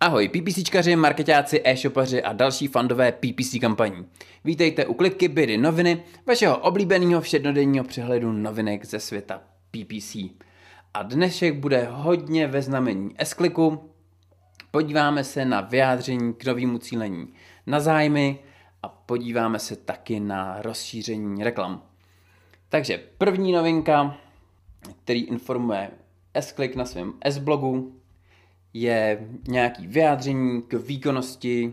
Ahoj, PPCčkaři, marketáci, e-shopaři a další fandové PPC kampaní. Vítejte u klipky Bydy noviny, vašeho oblíbeného všednodenního přehledu novinek ze světa PPC. A dnešek bude hodně ve znamení S-kliku. Podíváme se na vyjádření k novému cílení na zájmy a podíváme se taky na rozšíření reklam. Takže první novinka, který informuje S-klik na svém S-blogu, je nějaký vyjádření k výkonnosti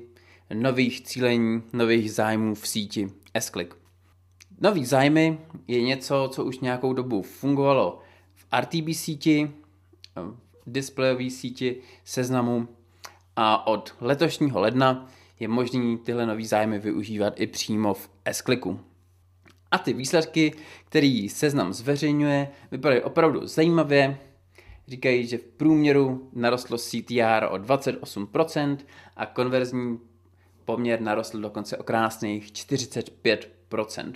nových cílení, nových zájmů v síti S-Click. Nový zájmy je něco, co už nějakou dobu fungovalo v RTB síti, v displejové síti seznamu a od letošního ledna je možný tyhle nový zájmy využívat i přímo v S-Clicku. A ty výsledky, který seznam zveřejňuje, vypadají opravdu zajímavě, Říkají, že v průměru narostlo CTR o 28% a konverzní poměr narostl dokonce o krásných 45%.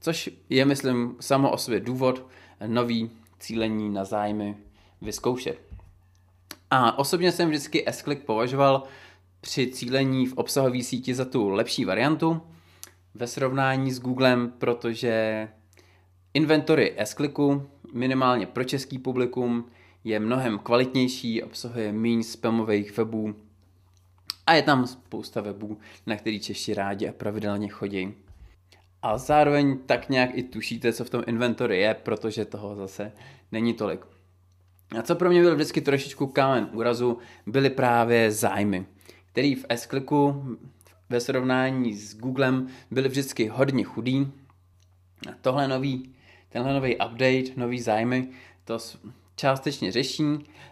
Což je, myslím, samo o sobě důvod nový cílení na zájmy vyzkoušet. A osobně jsem vždycky s považoval při cílení v obsahové síti za tu lepší variantu ve srovnání s Googlem, protože inventory s minimálně pro český publikum je mnohem kvalitnější, obsahuje méně spamových webů a je tam spousta webů, na který Češi rádi a pravidelně chodí. A zároveň tak nějak i tušíte, co v tom inventory je, protože toho zase není tolik. A co pro mě byl vždycky trošičku kámen úrazu, byly právě zájmy, který v s ve srovnání s Googlem byly vždycky hodně chudý. A tohle nový, tenhle nový update, nový zájmy, to částečně řeší.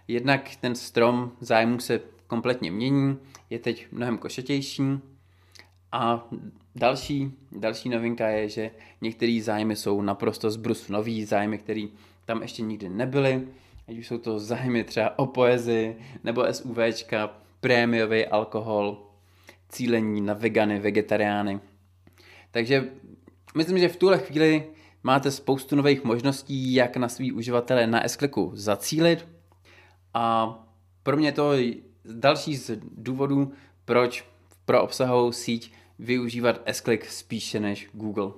Jednak ten strom zájmu se kompletně mění, je teď mnohem košatější. A další, další novinka je, že některé zájmy jsou naprosto zbrus nový, zájmy, které tam ještě nikdy nebyly. Ať už jsou to zájmy třeba o poezii, nebo SUVčka, prémiový alkohol, cílení na vegany, vegetariány. Takže myslím, že v tuhle chvíli máte spoustu nových možností, jak na svý uživatele na s zacílit. A pro mě to je další z důvodů, proč pro obsahovou síť využívat s spíše než Google.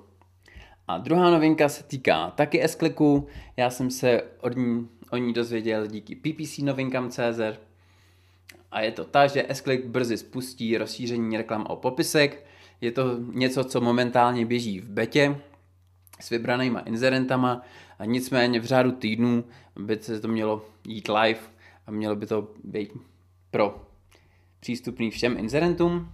A druhá novinka se týká taky s Já jsem se od ní, o ní dozvěděl díky PPC novinkám.cz a je to ta, že s brzy spustí rozšíření reklam o popisek. Je to něco, co momentálně běží v betě, s vybranýma inzerentama a nicméně v řádu týdnů by se to mělo jít live a mělo by to být pro přístupný všem inzerentům.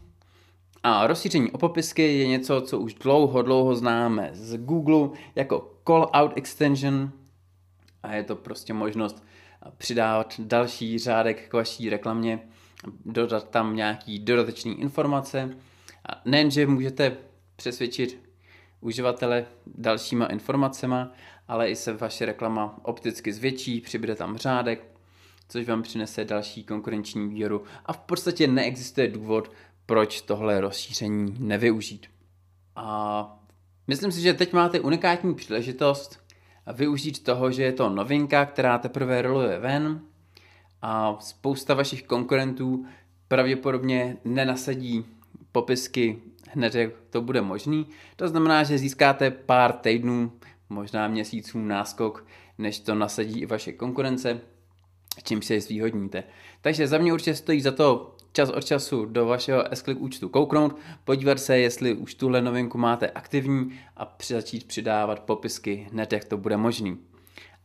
A rozšíření o popisky je něco, co už dlouho, dlouho známe z Google jako call out extension a je to prostě možnost přidávat další řádek k vaší reklamě, dodat tam nějaký dodatečný informace. A nejenže můžete přesvědčit uživatele dalšíma informacemi, ale i se vaše reklama opticky zvětší, přibude tam řádek, což vám přinese další konkurenční výhodu a v podstatě neexistuje důvod, proč tohle rozšíření nevyužít. A myslím si, že teď máte unikátní příležitost využít toho, že je to novinka, která teprve roluje ven a spousta vašich konkurentů pravděpodobně nenasadí popisky hned, jak to bude možný. To znamená, že získáte pár týdnů, možná měsíců náskok, než to nasadí i vaše konkurence, čím se zvýhodníte. Takže za mě určitě stojí za to čas od času do vašeho s účtu kouknout, podívat se, jestli už tuhle novinku máte aktivní a začít přidávat popisky hned, jak to bude možný.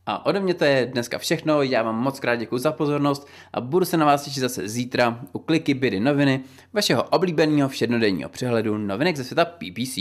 A ode mě to je dneska všechno, já vám moc krát děkuji za pozornost a budu se na vás těšit zase zítra u kliky Bydy noviny, vašeho oblíbeného všednodenního přehledu novinek ze světa PPC.